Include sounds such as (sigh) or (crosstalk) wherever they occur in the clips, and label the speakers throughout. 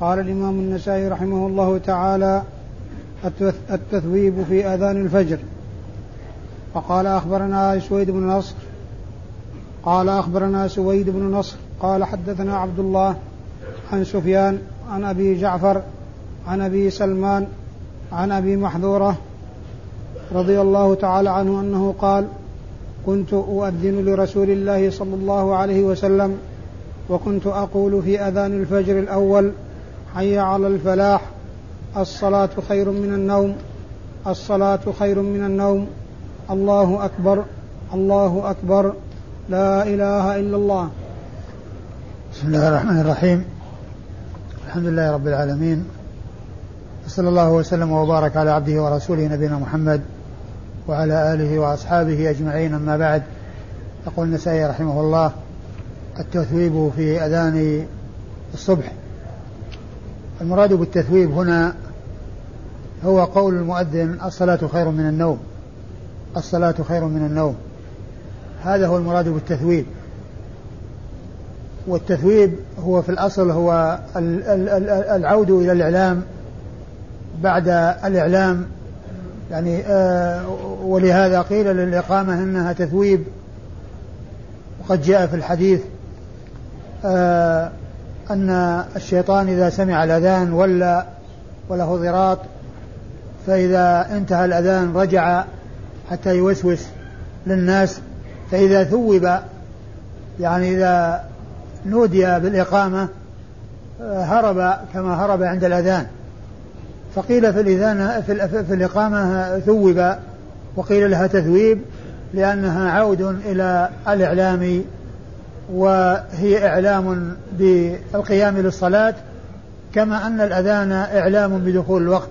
Speaker 1: قال الإمام النسائي رحمه الله تعالى التثويب في أذان الفجر. وقال أخبرنا سويد بن نصر. قال أخبرنا سويد بن نصر. قال حدثنا عبد الله عن سفيان عن أبي جعفر عن أبي سلمان عن أبي محذورة رضي الله تعالى عنه أنه قال كنت أؤذن لرسول الله صلى الله عليه وسلم وكنت أقول في أذان الفجر الأول حي على الفلاح. الصلاة خير من النوم. الصلاة خير من النوم. الله أكبر. الله أكبر. لا إله إلا الله.
Speaker 2: بسم الله الرحمن الرحيم. الحمد لله رب العالمين. وصلى الله وسلم وبارك على عبده ورسوله نبينا محمد وعلى آله وأصحابه أجمعين. أما بعد يقول النسائي رحمه الله التثويب في أذان الصبح. المراد بالتثويب هنا هو قول المؤذن الصلاة خير من النوم. الصلاة خير من النوم. هذا هو المراد بالتثويب. والتثويب هو في الأصل هو العود إلى الإعلام بعد الإعلام. يعني آه ولهذا قيل للإقامة أنها تثويب. وقد جاء في الحديث آه أن الشيطان إذا سمع الأذان ولا وله ضراط فإذا انتهى الأذان رجع حتى يوسوس للناس فإذا ثوب يعني إذا نودي بالإقامة هرب كما هرب عند الأذان. فقيل في الإذان في, في الإقامة ثوب وقيل لها تثويب لأنها عود إلى الإعلام وهي إعلام بالقيام للصلاة كما أن الأذان إعلام بدخول الوقت.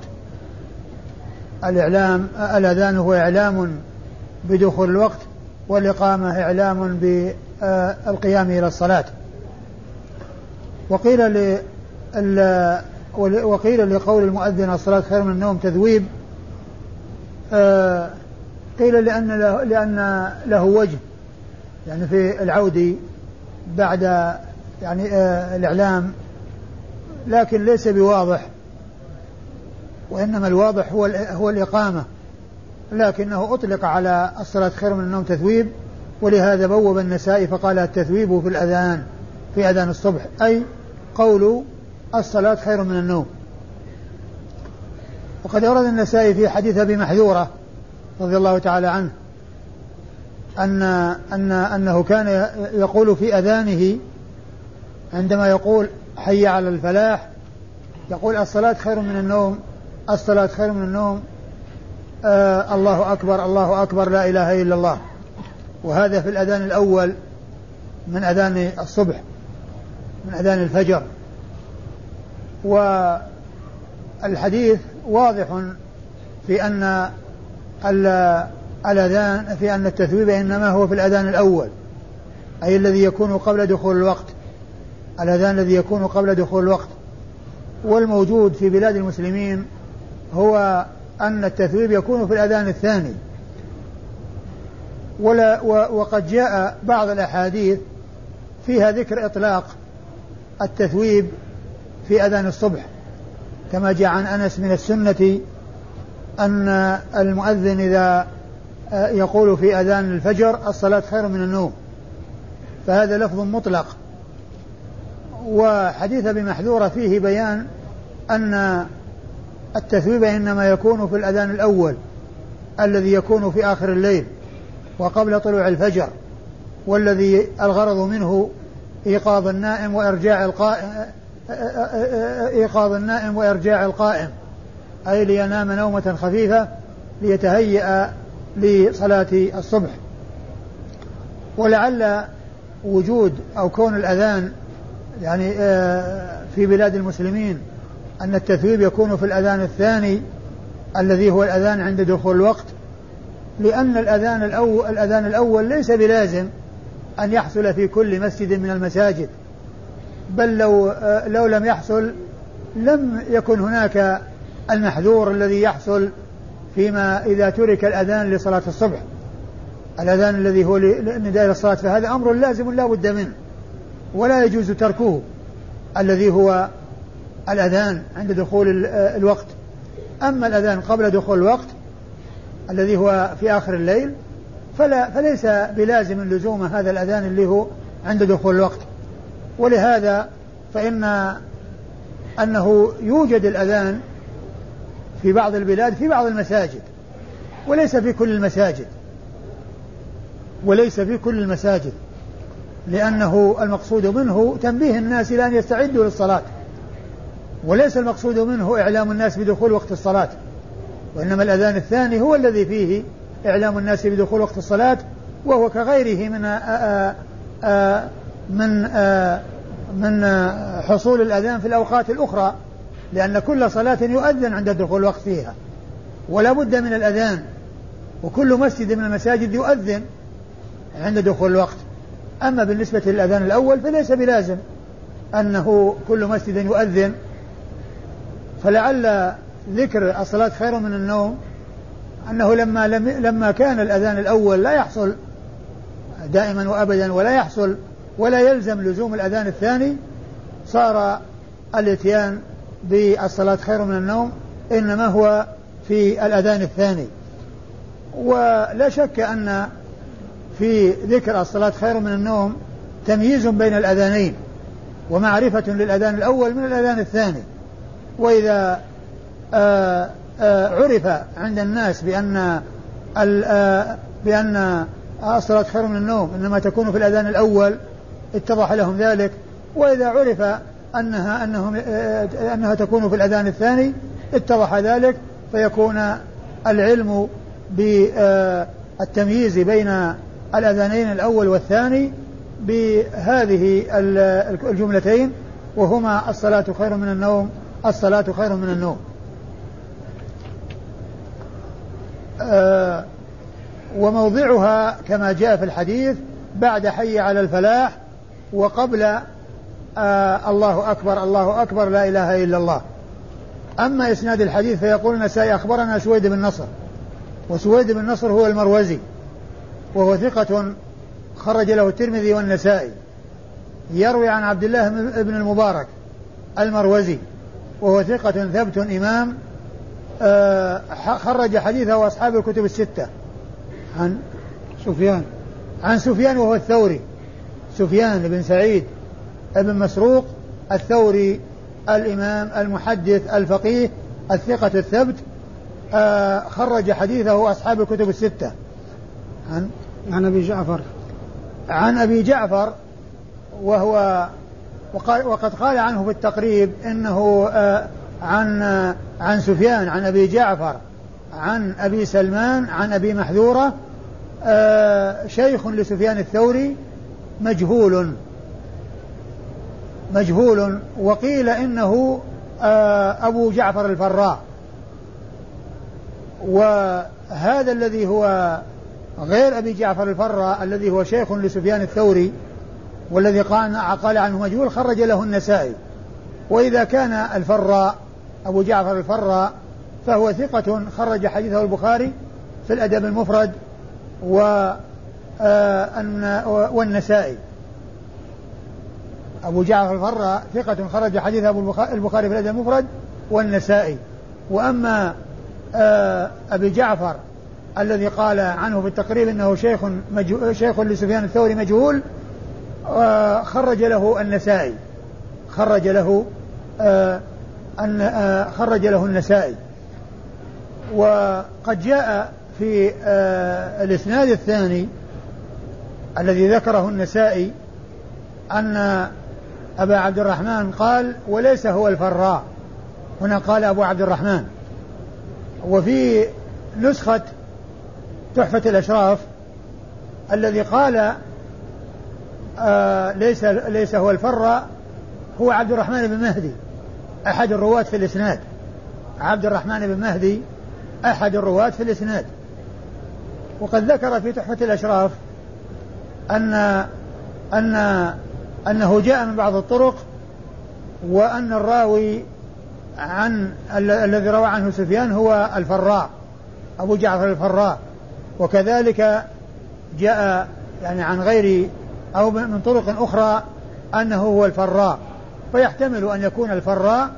Speaker 2: الإعلام الأذان هو إعلام بدخول الوقت والإقامة إعلام بالقيام إلى الصلاة. وقيل ل وقيل لقول المؤذن الصلاة خير من النوم تذويب. قيل لأن له لأن له وجه. يعني في العود بعد يعني الإعلام لكن ليس بواضح وإنما الواضح هو هو الإقامة لكنه أطلق على الصلاة خير من النوم تثويب ولهذا بوب النسائي فقال التثويب في الأذان في أذان الصبح أي قول الصلاة خير من النوم. وقد أورد النسائي في حديث أبي محذورة رضي الله تعالى عنه أن أن أنه كان يقول في أذانه عندما يقول حي على الفلاح يقول الصلاة خير من النوم الصلاة خير من النوم آه الله أكبر الله أكبر لا إله إلا الله. وهذا في الأذان الأول من أذان الصبح من أذان الفجر. والحديث واضح في أن الأذان في أن التثويب إنما هو في الأذان الأول أي الذي يكون قبل دخول الوقت الأذان الذي يكون قبل دخول الوقت. والموجود في بلاد المسلمين هو أن التثويب يكون في الأذان الثاني. ولا وقد جاء بعض الأحاديث فيها ذكر إطلاق التثويب في أذان الصبح كما جاء عن أنس من السنة أن المؤذن إذا يقول في أذان الفجر الصلاة خير من النوم. فهذا لفظ مطلق. وحديث أبي محذورة فيه بيان أن التثويب إنما يكون في الأذان الأول الذي يكون في آخر الليل وقبل طلوع الفجر والذي الغرض منه إيقاظ النائم وإرجاع القائم إيقاظ النائم وإرجاع القائم أي لينام نومة خفيفة ليتهيأ لصلاة الصبح. ولعل وجود أو كون الأذان يعني في بلاد المسلمين أن التثويب يكون في الأذان الثاني الذي هو الأذان عند دخول الوقت. لأن الأذان الأول الأذان الأول ليس بلازم أن يحصل في كل مسجد من المساجد. بل لو لو لم يحصل لم يكن هناك المحذور الذي يحصل فيما إذا ترك الأذان لصلاة الصبح. الأذان الذي هو لنداء الصلاة فهذا أمر لازم لا بد منه ولا يجوز تركه. الذي هو الأذان عند دخول الوقت. أما الأذان قبل دخول الوقت الذي هو في آخر الليل فلا فليس بلازم لزوم هذا الأذان اللي هو عند دخول الوقت. ولهذا فإن أنه يوجد الأذان في بعض البلاد في بعض المساجد. وليس في كل المساجد. وليس في كل المساجد. لأنه المقصود منه تنبيه الناس إلى أن يستعدوا للصلاة. وليس المقصود منه إعلام الناس بدخول وقت الصلاة. وإنما الأذان الثاني هو الذي فيه إعلام الناس بدخول وقت الصلاة وهو كغيره من آآ آآ من آآ من حصول الأذان في الأوقات الأخرى. لأن كل صلاة يؤذن عند دخول الوقت فيها ولا بد من الأذان وكل مسجد من المساجد يؤذن عند دخول الوقت. أما بالنسبة للأذان الأول فليس بلازم أنه كل مسجد يؤذن. فلعل ذكر الصلاة خير من النوم أنه لما لم لما كان الأذان الأول لا يحصل دائما وأبدا ولا يحصل ولا يلزم لزوم الأذان الثاني صار الإتيان بالصلاة خير من النوم إنما هو في الأذان الثاني. ولا شك أن في ذكر الصلاة خير من النوم تمييز بين الأذانين ومعرفة للأذان الأول من الأذان الثاني. وإذا آآ آآ عرف عند الناس بأن بأن الصلاة خير من النوم إنما تكون في الأذان الأول اتضح لهم ذلك. وإذا عرف أنها أنهم أنها تكون في الأذان الثاني اتضح ذلك فيكون العلم بالتمييز بين الأذانين الأول والثاني بهذه الجملتين وهما الصلاة خير من النوم الصلاة خير من النوم. آه وموضعها كما جاء في الحديث بعد حي على الفلاح وقبل آه الله أكبر الله أكبر لا إله إلا الله. أما إسناد الحديث فيقول النسائي أخبرنا سويد بن نصر وسويد بن نصر هو المروزي وهو ثقة خرج له الترمذي والنسائي. يروي عن عبد الله بن المبارك المروزي وهو ثقة ثبت إمام آه خرج حديثه أصحاب الكتب الستة. عن
Speaker 1: سفيان.
Speaker 2: عن سفيان وهو الثوري. سفيان بن سعيد. بن مسروق الثوري الإمام المحدث الفقيه الثقة الثبت آه خرج حديثه أصحاب الكتب الستة.
Speaker 1: عن؟ عن أبي جعفر.
Speaker 2: عن أبي جعفر وهو وقد قال عنه في التقريب إنه آه عن آه عن سفيان عن أبي جعفر عن أبي سلمان عن أبي محذورة شيخ لسفيان الثوري مجهول. مجهول وقيل إنه أبو جعفر الفراء. وهذا الذي هو غير أبي جعفر الفراء الذي هو شيخ لسفيان الثوري والذي قال قال عنه مجهول خرج له النسائي. وإذا كان الفراء أبو جعفر الفراء فهو ثقة خرج حديثه البخاري في الأدب المفرد و والنسائي. أبو جعفر الفراء ثقة خرج حديثه البخاري في الأدب المفرد والنسائي. وأما أبي جعفر الذي قال عنه في التقريب إنه شيخ شيخ لسفيان الثوري مجهول خرج له النسائي. خرج له آه أن آه خرج له النسائي. وقد جاء في آه الإسناد الثاني الذي ذكره النسائي أن أبا عبد الرحمن قال وليس هو الفراء. هنا قال أبو عبد الرحمن. وفي نسخة تحفة الأشراف الذي قال آه ليس ليس هو الفراء هو عبد الرحمن بن مهدي أحد الرواة في الإسناد. عبد الرحمن بن مهدي أحد الرواة في الإسناد. وقد ذكر في تحفة الأشراف أن أن أنه جاء من بعض الطرق وأن الراوي عن الذي روى عنه سفيان هو الفراء أبو جعفر الفراء. وكذلك جاء يعني عن غير أو من طرق أخرى أنه هو الفراء. فيحتمل أن يكون الفراء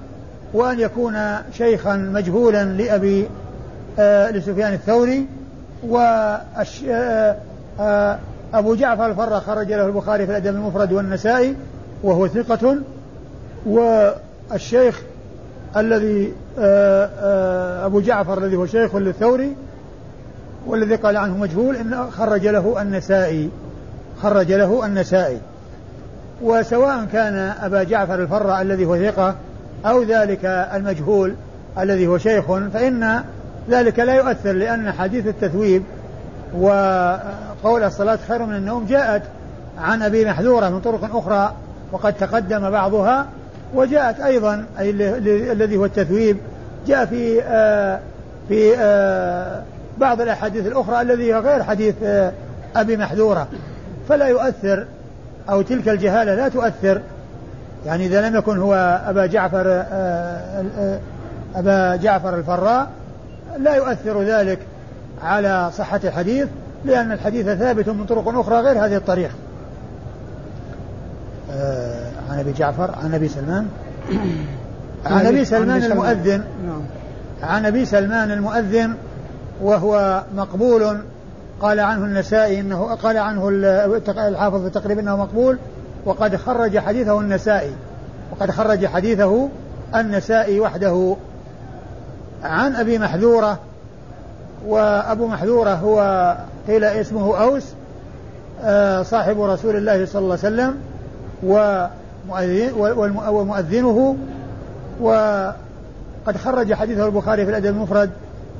Speaker 2: وأن يكون شيخا مجهولا لأبي آه لسفيان الثوري آه جعفر الفرة خرج له البخاري في الأدب المفرد والنسائي وهو ثقة والشيخ الذي آه، آه، أبو جعفر الذي هو شيخ للثوري والذي قال عنه مجهول إن خرج له النسائي خرج له النسائي. وسواء كان أبا جعفر الفراء الذي هو ثقة أو ذلك المجهول الذي هو شيخ فإن ذلك لا يؤثر لأن حديث التثويب وقول الصلاة خير من النوم جاءت عن أبي محذورة من طرق أخرى وقد تقدم بعضها وجاءت أيضا أي الذي هو التثويب جاء في آه في آه بعض الأحاديث الأخرى الذي غير حديث آه أبي محذورة. فلا يؤثر أو تلك الجهالة لا تؤثر. يعني إذا لم يكن هو أبا جعفر آه، آه، أبا جعفر الفراء لا يؤثر ذلك على صحة الحديث. لأن الحديث ثابت من طرق أخرى غير هذه الطريق آه، عن أبي جعفر عن أبي سلمان. (coughs) عن أبي سلمان المؤذن. نعم. عن أبي سلمان المؤذن وهو مقبول. قال عنه النسائي إنه قال عنه الحافظ في التقريب إنه مقبول. وقد خرج حديثه النسائي. وقد خرج حديثه النسائي وحده. عن أبي محذورة وأبو محذورة هو قيل اسمه أوس آه، صاحب رسول الله صلى الله عليه وسلم ومؤذنه وقد خرج حديثه البخاري في الأدب المفرد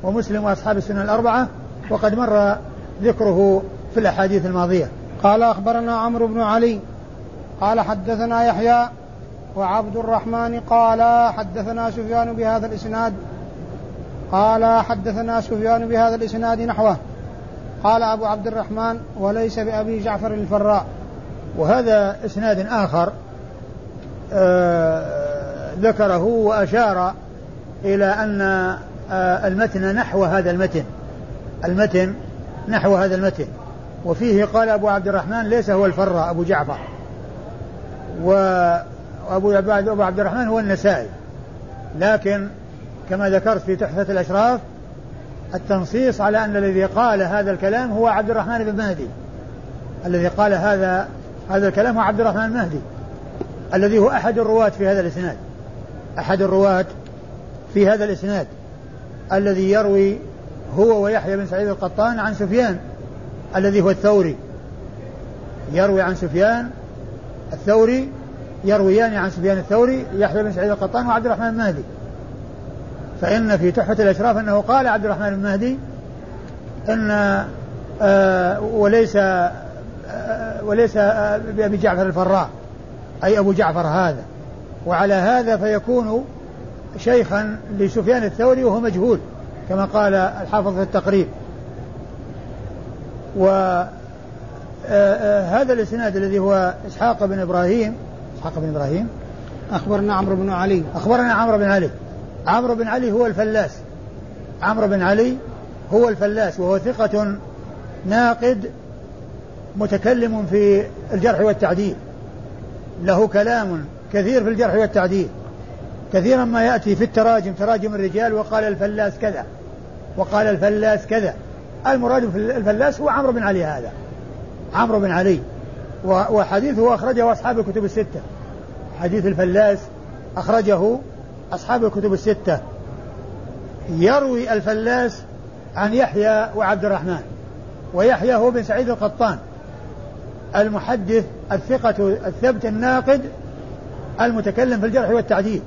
Speaker 2: ومسلم وأصحاب السنة الأربعة وقد مر ذكره في الأحاديث الماضية.
Speaker 1: قال أخبرنا عمرو بن علي قال حدثنا يحيى وعبد الرحمن قال حدثنا سفيان بهذا الإسناد قال حدثنا سفيان بهذا الإسناد نحوه. قال أبو عبد الرحمن وليس بأبي جعفر الفراء.
Speaker 2: وهذا إسناد آخر آه ذكره وأشار إلى أن آه المتن نحو هذا المتن. المتن نحو هذا المتن. وفيه قال أبو عبد الرحمن ليس هو الفراء أبو جعفر. وأبو أبو عبد الرحمن هو النسائي. لكن كما ذكرت في تحفة الأشراف التنصيص على أن الذي قال هذا الكلام هو عبد الرحمن بن مهدي. الذي قال هذا هذا الكلام هو عبد الرحمن المهدي الذي هو أحد الرواة في هذا الإسناد. أحد الرواة في هذا الإسناد الذي يروي هو ويحيى بن سعيد القطان عن سفيان الذي هو الثوري. يروي عن سفيان الثوري يرويان عن سفيان الثوري يحيى بن سعيد القطان وعبد الرحمن المهدي فإن في تحفة الأشراف أنه قال عبد الرحمن المهدي أن آه وليس آه وليس آه بأبي جعفر الفراء أي أبو جعفر هذا. وعلى هذا فيكون شيخا لسفيان الثوري وهو مجهول كما قال الحافظ في التقريب. وهذا الإسناد الذي هو إسحاق بن إبراهيم إسحاق بن إبراهيم.
Speaker 1: أخبرنا عمرو بن علي.
Speaker 2: أخبرنا عمرو بن علي. عمرو بن علي هو الفلاس. عمرو بن علي هو الفلاس وهو ثقة ناقد متكلم في الجرح والتعديل. له كلام كثير في الجرح والتعديل. كثيرا ما يأتي في التراجم تراجم الرجال وقال الفلاس كذا وقال الفلاس كذا. المراد في الفلاس هو عمرو بن علي هذا. عمرو بن علي. وحديثه أخرجه أصحاب الكتب الستة. حديث الفلاس أخرجه أصحاب الكتب الستة. يروي الفلاس عن يحيى وعبد الرحمن ويحيى هو بن سعيد القطان. المحدث الثقة الثبت الناقد المتكلم في الجرح والتعديل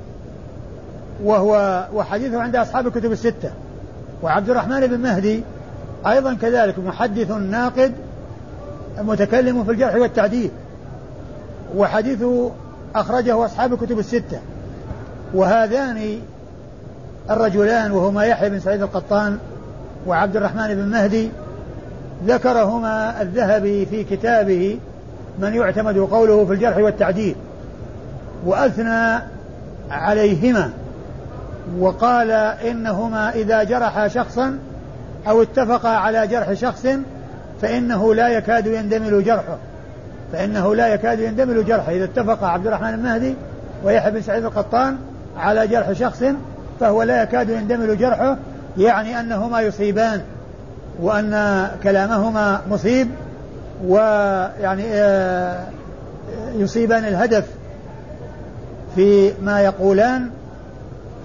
Speaker 2: وهو وحديثه عند أصحاب الكتب الستة. وعبد الرحمن بن مهدي أيضا كذلك محدث ناقد متكلم في الجرح والتعديل. وحديثه أخرجه أصحاب الكتب الستة. وهذان الرجلان وهما يحيى بن سعيد القطان وعبد الرحمن بن مهدي ذكرهما الذهبي في كتابه من يعتمد قوله في الجرح والتعديل. وأثنى عليهما وقال إنهما إذا جرح شخصا أو اتفقا على جرح شخص فإنه لا يكاد يندمل جرحه. فإنه لا يكاد يندمل جرحه. إذا اتفق عبد الرحمن المهدي ويحيى بن سعيد القطان على جرح شخص فهو لا يكاد يندمل جرحه يعني أنهما يصيبان وأن كلامهما مصيب ويعني آه، يصيبان الهدف في ما يقولان.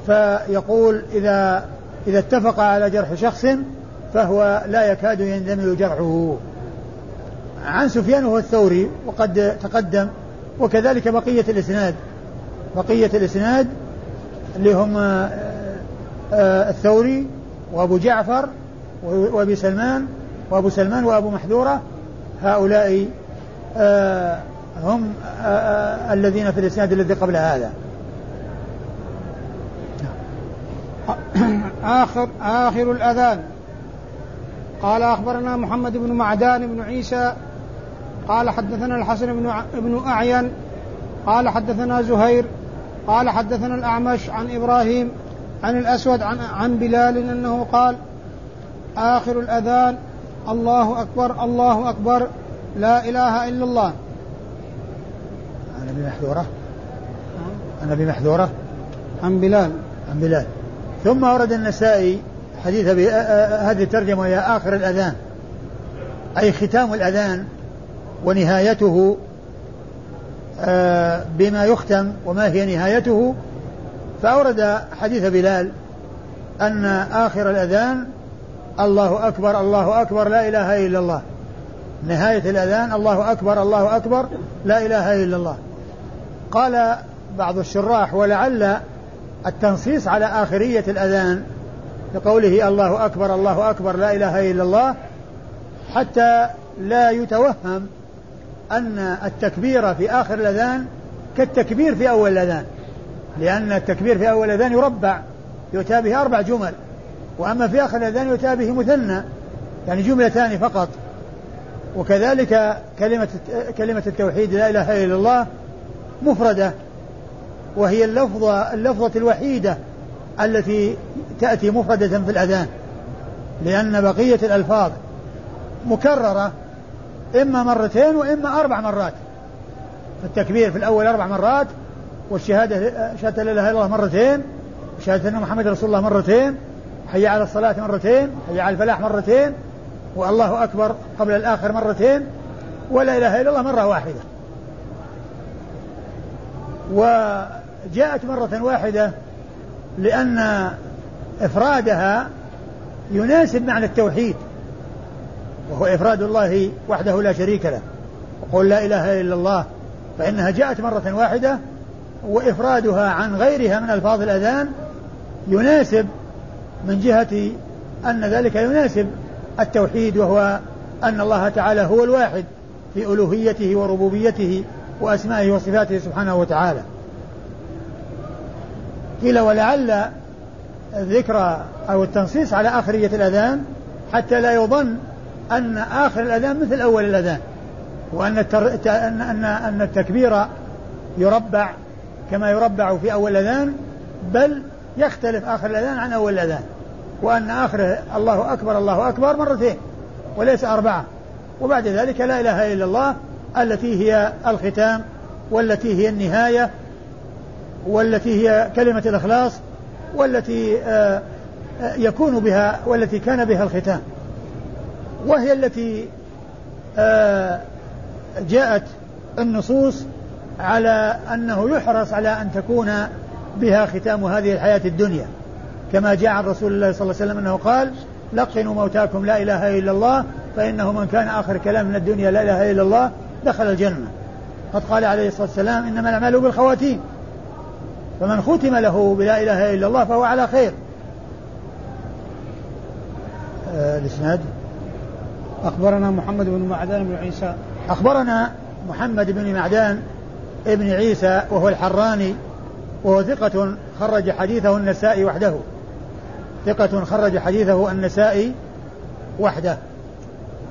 Speaker 2: فيقول إذا إذا اتفق على جرح شخص فهو لا يكاد يندمل جرحه. عن سفيان وهو الثوري وقد تقدم وكذلك بقية الإسناد. بقية الإسناد اللي هم آه، آه، الثوري وأبو جعفر وأبي سلمان وأبو سلمان وأبو محذورة هؤلاء آه، هم الذين في الإسناد الذي قبل هذا.
Speaker 1: آخر آخر الأذان. قال أخبرنا محمد بن معدان بن عيسى قال حدثنا الحسن بن بن أعين قال حدثنا زهير قال حدثنا الأعمش عن إبراهيم عن الأسود عن عن بلال أنه قال آخر الأذان الله أكبر الله أكبر لا إله إلا الله.
Speaker 2: عن أبي محذورة. عن أبي محذورة.
Speaker 1: عن بلال.
Speaker 2: عن بلال. ثم ورد النسائي حديث أبي هذه الترجمة وهي آخر الأذان. أي ختام الأذان ونهايته بما يختم وما هي نهايته فأورد حديث بلال أن آخر الأذان الله أكبر الله أكبر لا إله إلا الله. نهاية الأذان الله أكبر الله أكبر لا إله إلا الله. قال بعض الشراح ولعل التنصيص على آخرية الأذان بقوله الله أكبر الله أكبر لا إله إلا الله حتى لا يتوهم أن التكبير في آخر الأذان كالتكبير في أول الأذان لأن التكبير في أول الأذان يربع يؤتى به أربع جمل وأما في آخر الأذان يؤتى به مثنى يعني جملتان فقط. وكذلك كلمة كلمة التوحيد لا إله إلا الله مفردة وهي اللفظة اللفظة الوحيدة التي تأتي مفردة في الأذان لأن بقية الألفاظ مكررة. إما مرتين وإما أربع مرات. التكبير في الأول أربع مرات والشهادة شهادة لا إله إلا الله مرتين وشهادة أن محمد رسول الله مرتين حي على الصلاة مرتين حي على الفلاح مرتين والله أكبر قبل الآخر مرتين ولا إله إلا الله مرة واحدة. وجاءت مرة واحدة لأن إفرادها يناسب معنى التوحيد. وهو إفراد الله وحده لا شريك له. وقول لا إله إلا الله فإنها جاءت مرة واحدة وإفرادها عن غيرها من ألفاظ الأذان يناسب من جهة أن ذلك يناسب التوحيد وهو أن الله تعالى هو الواحد في ألوهيته وربوبيته وأسمائه وصفاته سبحانه وتعالى. قيل ولعل الذكر أو التنصيص على آخرية الأذان حتى لا يظن أن آخر الأذان مثل أول الأذان وأن التر... أن أن أن التكبير يربع كما يربع في أول الأذان بل يختلف آخر الأذان عن أول الأذان وأن آخره الله أكبر الله أكبر مرتين وليس أربعة. وبعد ذلك لا إله إلا الله التي هي الختام والتي هي النهاية والتي هي كلمة الإخلاص والتي آه، آه، يكون بها والتي كان بها الختام. وهي التي آه، جاءت النصوص على أنه يحرص على أن تكون بها ختام هذه الحياة الدنيا. كما جاء عن رسول الله صلى الله عليه وسلم أنه قال لقنوا موتاكم لا إله إلا الله فإنه من كان آخر كلام من الدنيا لا إله إلا الله دخل الجنة. قد قال عليه الصلاة والسلام إنما الأعمال بالخواتيم فمن ختم له بلا إله إلا الله فهو على خير.
Speaker 1: آه الإسناد؟ أخبرنا محمد بن معدان بن عيسى.
Speaker 2: أخبرنا محمد بن معدان ابن عيسى وهو الحراني وهو ثقة خرج حديثه النسائي وحده. ثقة خرج حديثه النسائي وحده.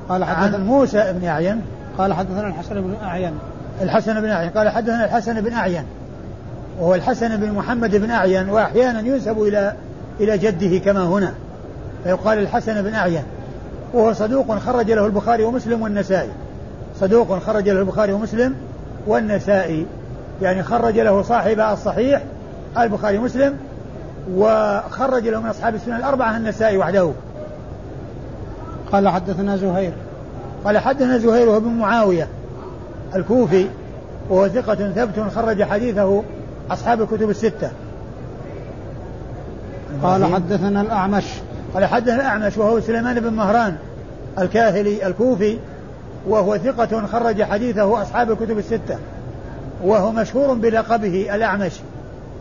Speaker 1: قال
Speaker 2: عن موسى بن أعين.
Speaker 1: قال حدثنا الحسن بن أعين.
Speaker 2: الحسن بن أعين. قال حدثنا الحسن بن أعين. وهو الحسن بن محمد بن أعين وأحيانا ينسب إلى إلى جده كما هنا. فيقال الحسن بن أعين. وهو صدوق خرج له البخاري ومسلم والنسائي. صدوق خرج له البخاري ومسلم والنسائي. يعني خرج له صاحب الصحيح البخاري مسلم وخرج له من أصحاب السنن الأربعة النسائي وحده.
Speaker 1: قال حدثنا زهير.
Speaker 2: قال حدثنا زهير وهو بن معاوية الكوفي وهو ثقة ثبت خرج حديثه أصحاب الكتب الستة.
Speaker 1: قال حدثنا الأعمش.
Speaker 2: قال حدثنا الأعمش وهو سليمان بن مهران الكاهلي الكوفي وهو ثقة خرج حديثه أصحاب الكتب الستة وهو مشهور بلقبه الأعمش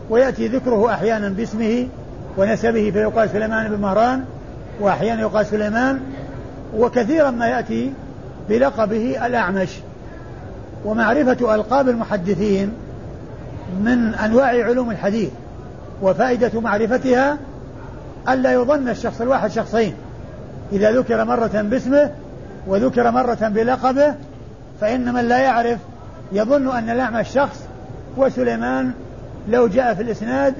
Speaker 2: ويأتي ذكره أحيانا باسمه ونسبه فيقال سليمان بن مهران وأحيانا يقال سليمان وكثيرا ما يأتي بلقبه الأعمش ومعرفة ألقاب المحدثين من أنواع علوم الحديث وفائدة معرفتها ألا يظن الشخص الواحد شخصين. إذا ذكر مرة باسمه وذكر مرة بلقبه فإن من لا يعرف. يظن أن الأعمش شخص وسليمان لو جاء في الإسناد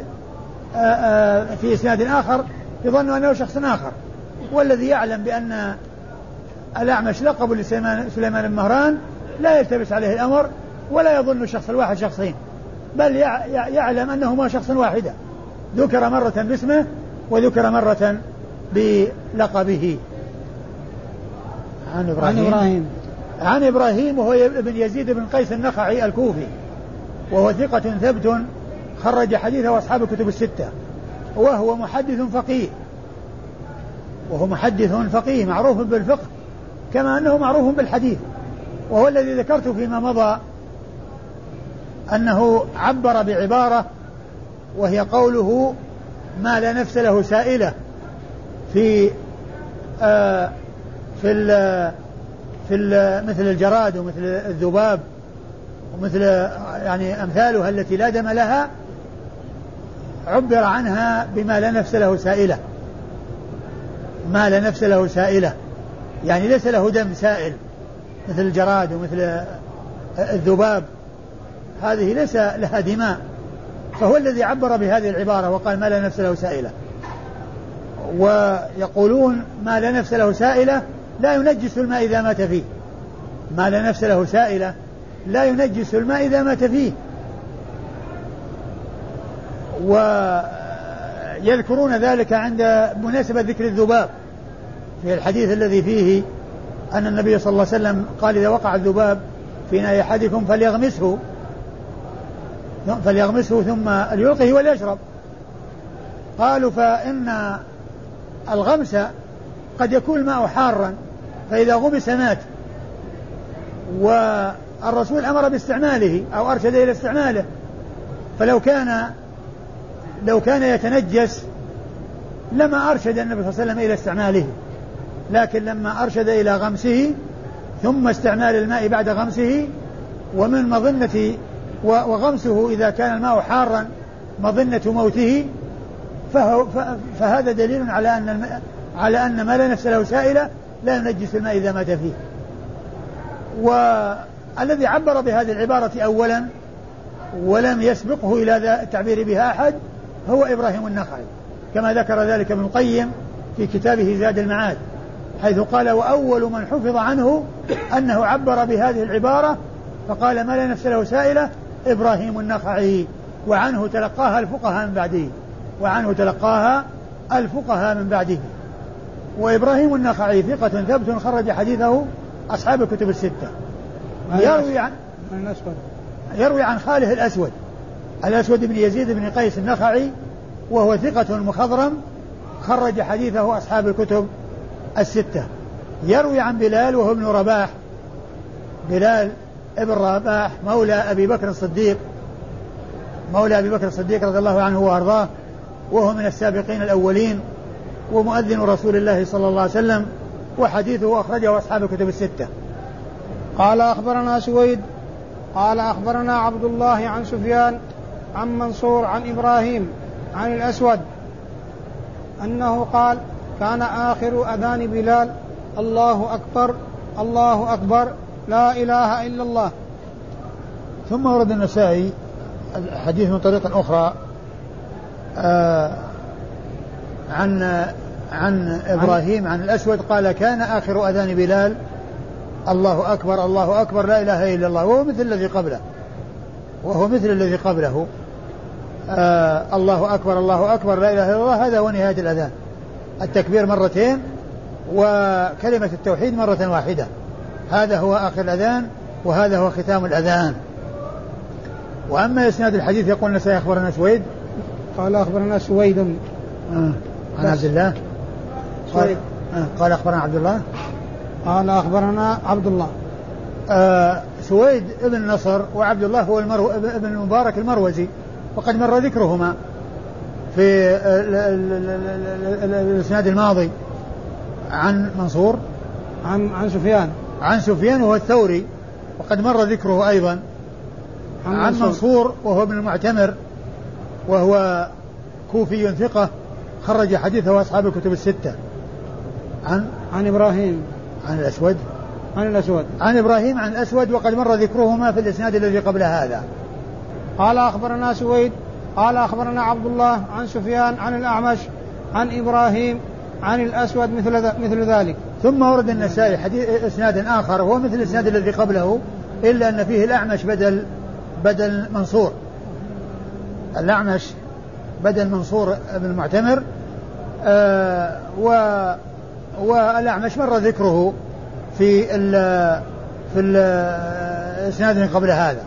Speaker 2: آآ آآ في إسناد آخر يظن أنه شخص آخر. والذي يعلم بأن الأعمش لقب لسليمان سليمان بن مهران لا يلتبس عليه الأمر ولا يظن الشخص الواحد شخصين. بل يعلم أنهما شخص واحدا ذكر مرة باسمه وذكر مرة بلقبه.
Speaker 1: عن إبراهيم. عن إبراهيم.
Speaker 2: عن إبراهيم وهو ابن يزيد بن قيس النخعي الكوفي. وهو ثقة ثبت خرج حديثه أصحاب الكتب الستة. وهو محدث فقيه. وهو محدث فقيه معروف بالفقه كما أنه معروف بالحديث. وهو الذي ذكرت فيما مضى أنه عبر بعبارة وهي قوله ما لا نفس له سائلة في آه في في مثل الجراد ومثل الذباب ومثل يعني أمثالها التي لا دم لها عبر عنها بما لا نفس له سائلة. ما لا نفس له سائلة. يعني ليس له دم سائل مثل الجراد ومثل الذباب. هذه ليس لها دماء. فهو الذي عبر بهذه العبارة وقال ما لا نفس له سائلة. ويقولون ما لا نفس له سائلة لا ينجس الماء إذا مات فيه. ما لا نفس له سائلة لا ينجس الماء إذا مات فيه. ويذكرون ذلك عند مناسبة ذكر الذباب في الحديث الذي فيه أن النبي صلى الله عليه وسلم قال إذا وقع الذباب في ناي أحدكم فليغمسه. فليغمسه ثم ليلقه وليشرب. قالوا فإن الغمس قد يكون الماء حارا فإذا غمس مات. والرسول أمر باستعماله أو أرشد إلى استعماله. فلو كان لو كان يتنجس لما أرشد النبي صلى الله عليه وسلم إلى استعماله. لكن لما أرشد إلى غمسه ثم استعمال الماء بعد غمسه ومن مظنة وغمسه إذا كان الماء حارا مظنة موته فهو فهذا دليل على أن على أن ما لا نفس له سائلة لا ينجس الماء إذا مات فيه. والذي عبر بهذه العبارة أولا ولم يسبقه إلى التعبير بها أحد هو إبراهيم النخعي. كما ذكر ذلك ابن القيم في كتابه زاد المعاد حيث قال وأول من حفظ عنه أنه عبر بهذه العبارة فقال ما لا نفس له سائلة إبراهيم النخعي وعنه تلقاها الفقهاء من بعده وعنه تلقاها الفقهاء من بعده. وإبراهيم النخعي ثقة ثبت خرج حديثه أصحاب الكتب الستة. يروي عن يروي عن خاله الأسود الأسود بن يزيد بن قيس النخعي وهو ثقة مخضرم خرج حديثه أصحاب الكتب الستة. يروي عن بلال وهو ابن رباح. بلال ابن رباح مولى أبي بكر الصديق مولى أبي بكر الصديق رضي الله عنه وأرضاه وهو من السابقين الأولين ومؤذن رسول الله صلى الله عليه وسلم وحديثه أخرجه أصحاب الكتب الستة.
Speaker 1: قال أخبرنا سويد قال أخبرنا عبد الله عن سفيان عن منصور عن إبراهيم عن الأسود أنه قال كان آخر أذان بلال الله أكبر الله أكبر لا إله إلا الله.
Speaker 2: ثم ورد النسائي حديث من طريق أخرى آه عن عن إبراهيم عن الأسود قال كان آخر أذان بلال الله أكبر الله أكبر لا إله إلا الله. وهو مثل الذي قبله. وهو مثل الذي قبله. آه الله أكبر الله أكبر لا إله إلا الله هذا هو نهاية الأذان. التكبير مرتين وكلمة التوحيد مرة واحدة. هذا هو آخر الأذان وهذا هو ختام الأذان. وأما إسناد الحديث يقول النسائي أخبرنا سويد؟
Speaker 1: قال أخبرنا سويد.
Speaker 2: آه. عن عبد الله؟ قال, آه. قال أخبرنا عبد الله؟
Speaker 1: قال أخبرنا عبد الله.
Speaker 2: آه سويد ابن نصر وعبد الله هو المرو ابن المبارك المروزي وقد مر ذكرهما في الإسناد الماضي. عن منصور؟
Speaker 1: عن عن سفيان.
Speaker 2: عن سفيان وهو الثوري وقد مر ذكره أيضا. عن, عن منصور وهو ابن المعتمر وهو كوفي ثقة خرج حديثه أصحاب الكتب الستة.
Speaker 1: عن؟ عن إبراهيم.
Speaker 2: عن الأسود.
Speaker 1: عن الأسود.
Speaker 2: عن إبراهيم عن الأسود وقد مر ذكرهما في الإسناد الذي قبل هذا.
Speaker 1: قال أخبرنا سويد قال أخبرنا عبد الله عن سفيان عن الأعمش عن إبراهيم عن الأسود مثل مثل ذلك.
Speaker 2: ثم ورد النسائي حديث إسناد آخر هو مثل الإسناد الذي قبله إلا أن فيه الأعمش بدل بدل منصور. الأعمش بدل منصور بن المعتمر آه و والأعمش مر ذكره في ال في الإسناد قبل هذا.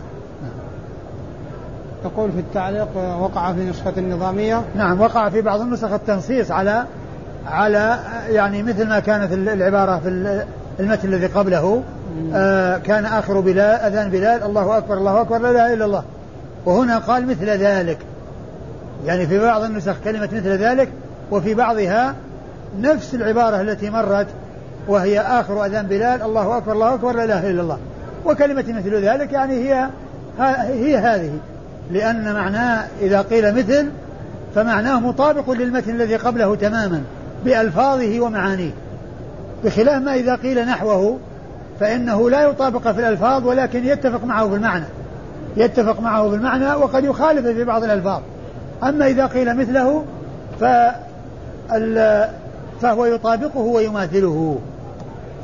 Speaker 1: يقول في التعليق وقع في نسخة النظامية.
Speaker 2: نعم وقع في بعض النسخ التنصيص على على يعني مثل ما كانت العبارة في المتن الذي قبله آه كان آخر بلال أذان بلال الله أكبر الله أكبر لا إله إلا الله. وهنا قال مثل ذلك. يعني في بعض النسخ كلمة مثل ذلك وفي بعضها نفس العبارة التي مرت وهي آخر أذان بلال الله أكبر الله أكبر لا إله إلا الله. وكلمة مثل ذلك يعني هي هي هذه. لأن معناه إذا قيل مثل فمعناه مطابق للمتن الذي قبله تماما. بألفاظه ومعانيه. بخلاف ما إذا قيل نحوه فإنه لا يطابق في الألفاظ ولكن يتفق معه في المعنى يتفق معه في المعنى وقد يخالف في بعض الألفاظ. أما إذا قيل مثله فهو يطابقه ويماثله.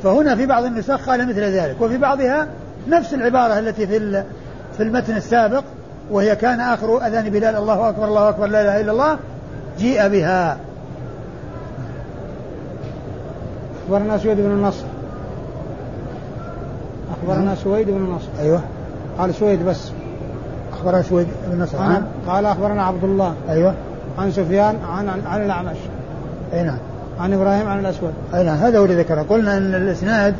Speaker 2: فهنا في بعض النسخ قال مثل ذلك. وفي بعضها نفس العبارة التي في في المتن السابق وهي كان آخر أذان بلال الله أكبر الله أكبر لا إله إلا الله جيء بها.
Speaker 1: أخبرنا سويد بن النصر. أخبرنا نعم. سويد بن النصر.
Speaker 2: أيوه.
Speaker 1: قال سويد بس.
Speaker 2: أخبرنا سويد بن النصر.
Speaker 1: عن قال أخبرنا عبد الله.
Speaker 2: أيوه.
Speaker 1: عن سفيان عن عن, عن الأعمش.
Speaker 2: أي نعم.
Speaker 1: عن إبراهيم عن الأسود.
Speaker 2: أي نعم. هذا هو اللي ذكره. قلنا أن الإسناد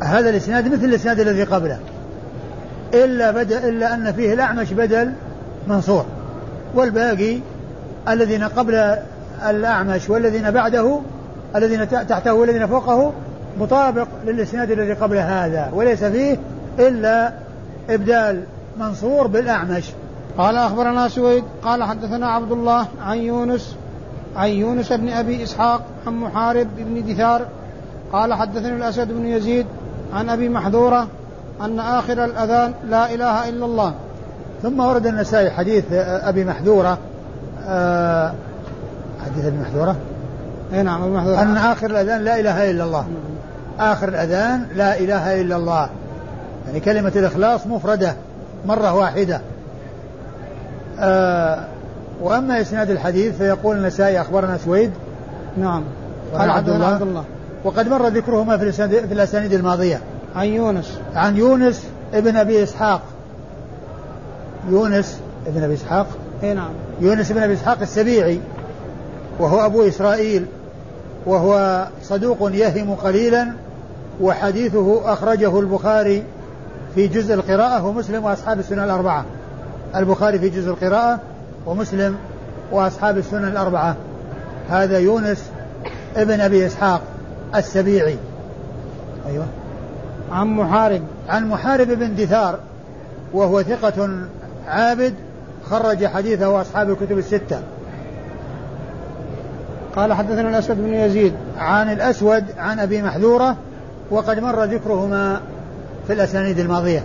Speaker 2: هذا الإسناد مثل الإسناد الذي قبله. إلا بدل إلا أن فيه الأعمش بدل منصور. والباقي الذين قبل الأعمش والذين بعده الذين تحته والذين فوقه مطابق للإسناد الذي قبل هذا وليس فيه إلا إبدال منصور بالأعمش.
Speaker 1: قال أخبرنا سويد قال حدثنا عبد الله عن يونس عن يونس بن أبي إسحاق عن محارب بن دثار قال حدثني الأسد بن يزيد عن أبي محذورة أن آخر الأذان لا إله إلا الله.
Speaker 2: ثم ورد النسائي حديث أبي محذورة آه حديث أبي محذورة؟
Speaker 1: اي نعم أبي محذورة
Speaker 2: أن آخر الأذان لا إله إلا الله. آخر الأذان لا إله إلا الله. يعني كلمة الإخلاص مفردة مرة واحدة. آه وأما إسناد الحديث فيقول النسائي أخبرنا سويد.
Speaker 1: نعم.
Speaker 2: قال عبد الله, عبد الله. وقد مر ذكرهما في في الأسانيد الماضية.
Speaker 1: عن يونس.
Speaker 2: عن يونس ابن أبي إسحاق. يونس ابن أبي إسحاق.
Speaker 1: اي نعم.
Speaker 2: يونس بن أبي إسحاق السبيعي وهو أبو إسرائيل. وهو صدوق يهم قليلا وحديثه أخرجه البخاري في جزء القراءة ومسلم وأصحاب السنن الأربعة. البخاري في جزء القراءة ومسلم وأصحاب السنن الأربعة. هذا يونس ابن أبي إسحاق السبيعي.
Speaker 1: أيوه. عن محارب.
Speaker 2: عن محارب بن دثار وهو ثقة عابد خرج حديثه أصحاب الكتب الستة.
Speaker 1: قال حدثنا الأسود بن يزيد
Speaker 2: عن الأسود عن أبي محذورة وقد مر ذكرهما في الأسانيد الماضية.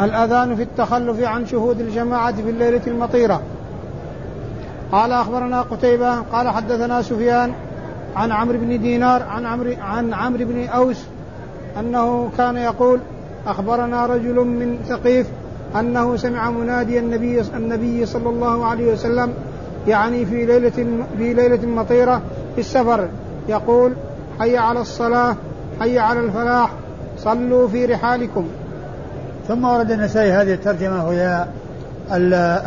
Speaker 1: الأذان في التخلف عن شهود الجماعة في الليلة المطيرة. قال أخبرنا قتيبة قال حدثنا سفيان عن عمرو بن دينار عن عمرو عن عمرو بن أوس أنه كان يقول أخبرنا رجل من ثقيف أنه سمع منادي النبي النبي صلى الله عليه وسلم يعني في ليلة في ليلة مطيرة في السفر يقول حي على الصلاة حي على الفلاح صلوا في رحالكم.
Speaker 2: ثم ورد النسائي هذه الترجمة وهي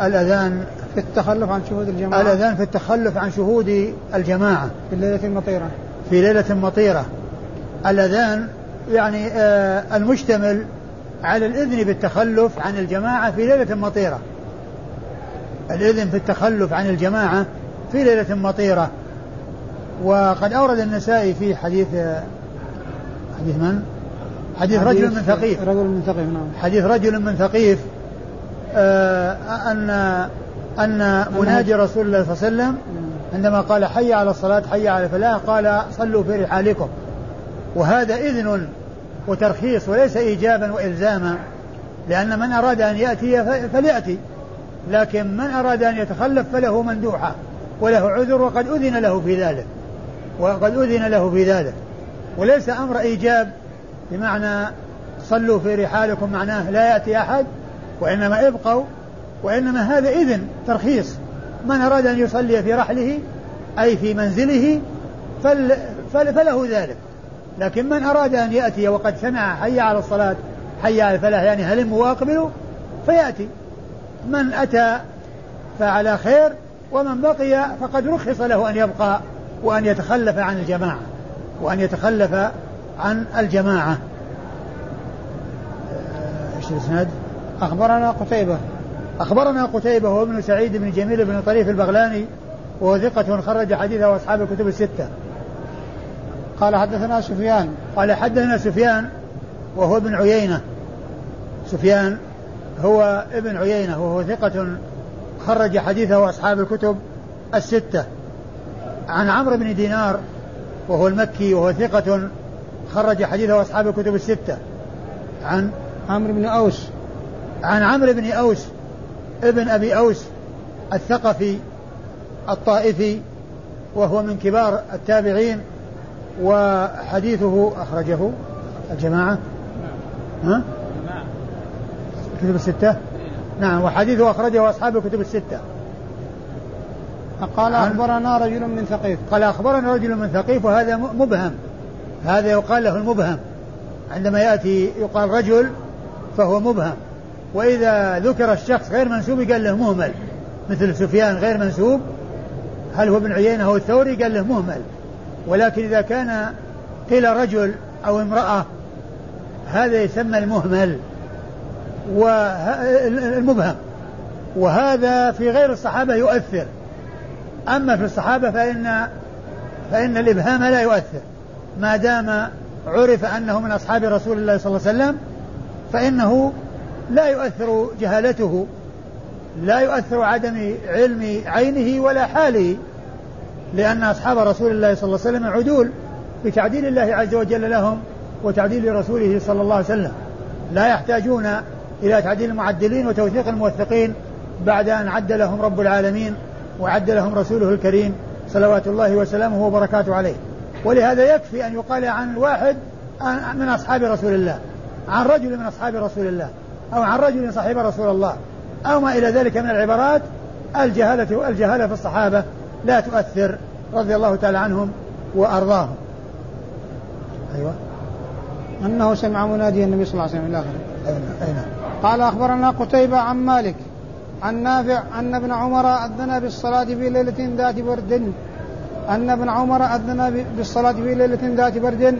Speaker 2: الأذان
Speaker 1: في التخلف عن شهود الجماعة.
Speaker 2: الأذان في التخلف عن شهود الجماعة.
Speaker 1: في الليلة المطيرة
Speaker 2: في ليلة مطيرة. الأذان يعني آه المشتمل على الإذن بالتخلف عن الجماعة في ليلة مطيرة. الإذن في التخلف عن الجماعة في ليلة مطيرة. وقد أورد النسائي في حديث حديث من؟ حديث, رجل من ثقيف.
Speaker 1: رجل من ثقيف نعم.
Speaker 2: حديث رجل من ثقيف آه أن أن منادي رسول الله صلى الله عليه وسلم عندما قال حي على الصلاة حي على الفلاح قال صلوا في رحالكم. وهذا إذن وترخيص وليس إيجابا وإلزاما لأن من أراد أن يأتي فليأتي. لكن من أراد أن يتخلف فله مندوحة وله عذر وقد أذن له في ذلك وقد أذن له في ذلك. وليس أمر إيجاب بمعنى صلوا في رحالكم معناه لا يأتي أحد وإنما ابقوا وإنما هذا إذن ترخيص. من أراد أن يصلي في رحله أي في منزله فل فل فله ذلك. لكن من أراد أن يأتي وقد سمع حي على الصلاة حي على الفلاح يعني هلم واقبل فيأتي. من أتى فعلى خير ومن بقي فقد رخص له أن يبقى وأن يتخلف عن الجماعة وأن يتخلف عن الجماعة إيش الإسناد؟
Speaker 1: أخبرنا قتيبة
Speaker 2: أخبرنا قتيبة هو ابن سعيد بن جميل بن طريف البغلاني وهو ثقة خرج حديثه وأصحاب الكتب الستة.
Speaker 1: قال حدثنا سفيان
Speaker 2: قال حدثنا سفيان وهو ابن عيينة سفيان هو ابن عيينة وهو ثقة خرج حديثه أصحاب الكتب الستة. عن عمرو بن دينار وهو المكي وهو ثقة خرج حديثه أصحاب الكتب الستة. عن
Speaker 1: عمرو بن أوس.
Speaker 2: عن عمرو بن أوس ابن أبي أوس الثقفي الطائفي وهو من كبار التابعين وحديثه أخرجه الجماعة. ها؟ الكتب الستة؟ نعم وحديثه أخرجه أصحاب الكتب الستة.
Speaker 1: قال أخبرنا رجل من ثقيف.
Speaker 2: قال أخبرنا رجل من ثقيف وهذا مبهم. هذا يقال له المبهم. عندما يأتي يقال رجل فهو مبهم. وإذا ذكر الشخص غير منسوب قال له مهمل. مثل سفيان غير منسوب. هل هو ابن عيينة أو الثوري؟ قال له مهمل. ولكن إذا كان قيل رجل أو امرأة هذا يسمى المهمل. والمبهم. وهذا في غير الصحابة يؤثر. أما في الصحابة فإن فإن الإبهام لا يؤثر. ما دام عرف أنه من أصحاب رسول الله صلى الله عليه وسلم فإنه لا يؤثر جهالته لا يؤثر عدم علم عينه ولا حاله لأن أصحاب رسول الله صلى الله عليه وسلم عدول بتعديل الله عز وجل لهم وتعديل رسوله صلى الله عليه وسلم. لا يحتاجون إلى تعديل المعدلين وتوثيق الموثقين بعد أن عد لهم رب العالمين وعد لهم رسوله الكريم صلوات الله وسلامه وبركاته عليه. ولهذا يكفي أن يقال عن واحد من أصحاب رسول الله عن رجل من أصحاب رسول الله أو عن رجل صاحب رسول الله أو ما إلى ذلك من العبارات. الجهالة الجهالة في الصحابة لا تؤثر رضي الله تعالى عنهم وأرضاهم.
Speaker 1: أيوة. أنه سمع منادي النبي صلى الله عليه وسلم إلى آخره. أين؟ قال أخبرنا قتيبة عن مالك عن نافع أن ابن عمر أذن بالصلاة في ليلة ذات برد. أن ابن عمر أذن بالصلاة في ليلة ذات برد.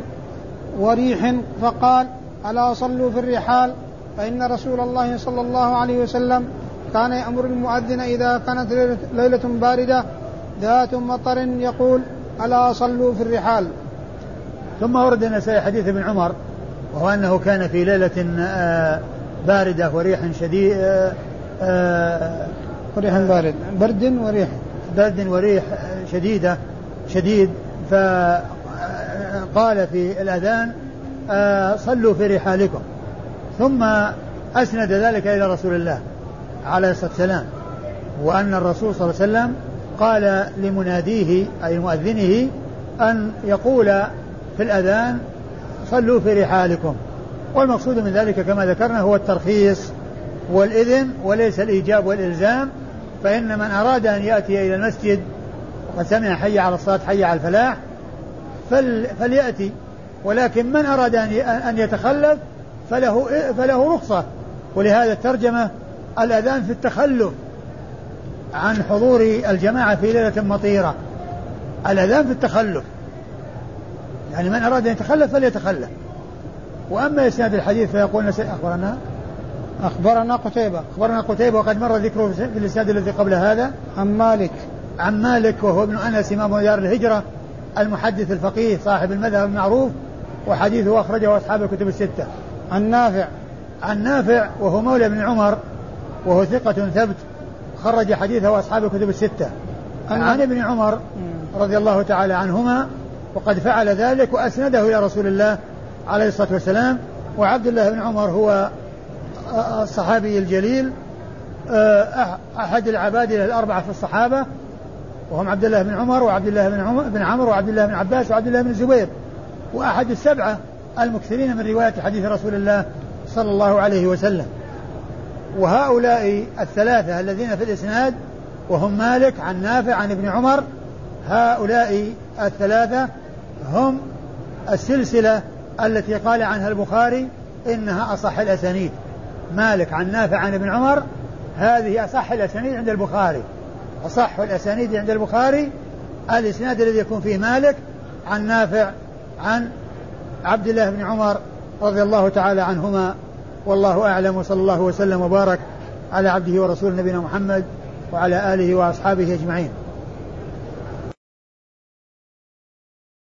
Speaker 1: وريح فقال ألا صلوا في الرحال؟ فإن رسول الله صلى الله عليه وسلم كان يأمر المؤذن إذا كانت ليلة باردة ذات مطر يقول ألا صلوا في الرحال.
Speaker 2: ثم ورد النسائي حديث ابن عمر وهو أنه كان في ليلة آه، باردة وريح شديد آه،
Speaker 1: آه، وريح بارد. برد وريح.
Speaker 2: برد وريح شديدة شديد. فقال في الأذان صلوا في رحالكم. ثم أسند ذلك إلى رسول الله عليه الصلاة والسلام. وأن الرسول صلى الله عليه وسلم قال لمناديه أي مؤذنه أن يقول في الأذان صلوا في رحالكم. والمقصود من ذلك كما ذكرنا هو الترخيص والإذن وليس الإيجاب والإلزام فإن من أراد أن يأتي إلى المسجد وقد سمع حي على الصلاة حي على الفلاح فل فليأتي. ولكن من أراد أن يتخلف فله فله رخصة. ولهذا الترجمة الأذان في التخلف عن حضور الجماعة في ليلة مطيرة. الأذان في التخلف. يعني من أراد أن يتخلف فليتخلف. وأما إسناد الحديث فيقول أخبرنا؟
Speaker 1: أخبرنا قتيبة.
Speaker 2: أخبرنا قتيبة وقد مر ذكره في الإسناد الذي قبل هذا.
Speaker 1: عن مالك.
Speaker 2: عن مالك وهو ابن أنس إمام دار الهجرة المحدث الفقيه صاحب المذهب المعروف وحديثه أخرجه أصحاب الكتب الستة.
Speaker 1: عن نافع.
Speaker 2: عن نافع وهو مولى ابن عمر وهو ثقة ثبت خرج حديثه أصحاب الكتب الستة. عن ابن عمر رضي الله تعالى عنهما وقد فعل ذلك وأسنده إلى رسول الله عليه الصلاة والسلام وعبد الله بن عمر هو الصحابي الجليل آه، أحد العبادلة الأربعة في الصحابة وهم عبد الله بن عمر وعبد الله بن عمر بن عمرو وعبد الله بن عباس وعبد الله بن الزبير وأحد السبعة المكثرين من رواية حديث رسول الله صلى الله عليه وسلم. وهؤلاء الثلاثة الذين في الإسناد وهم مالك عن نافع عن ابن عمر هؤلاء الثلاثة هم السلسلة التي قال عنها البخاري إنها أصح الأسانيد. مالك عن نافع عن ابن عمر هذه أصح الأسانيد عند البخاري. أصح الأسانيد عند البخاري الإسناد الذي يكون فيه مالك عن نافع عن عبد الله بن عمر رضي الله تعالى عنهما. والله أعلم وصلى الله وسلم وبارك على عبده ورسوله نبينا محمد وعلى آله وأصحابه أجمعين.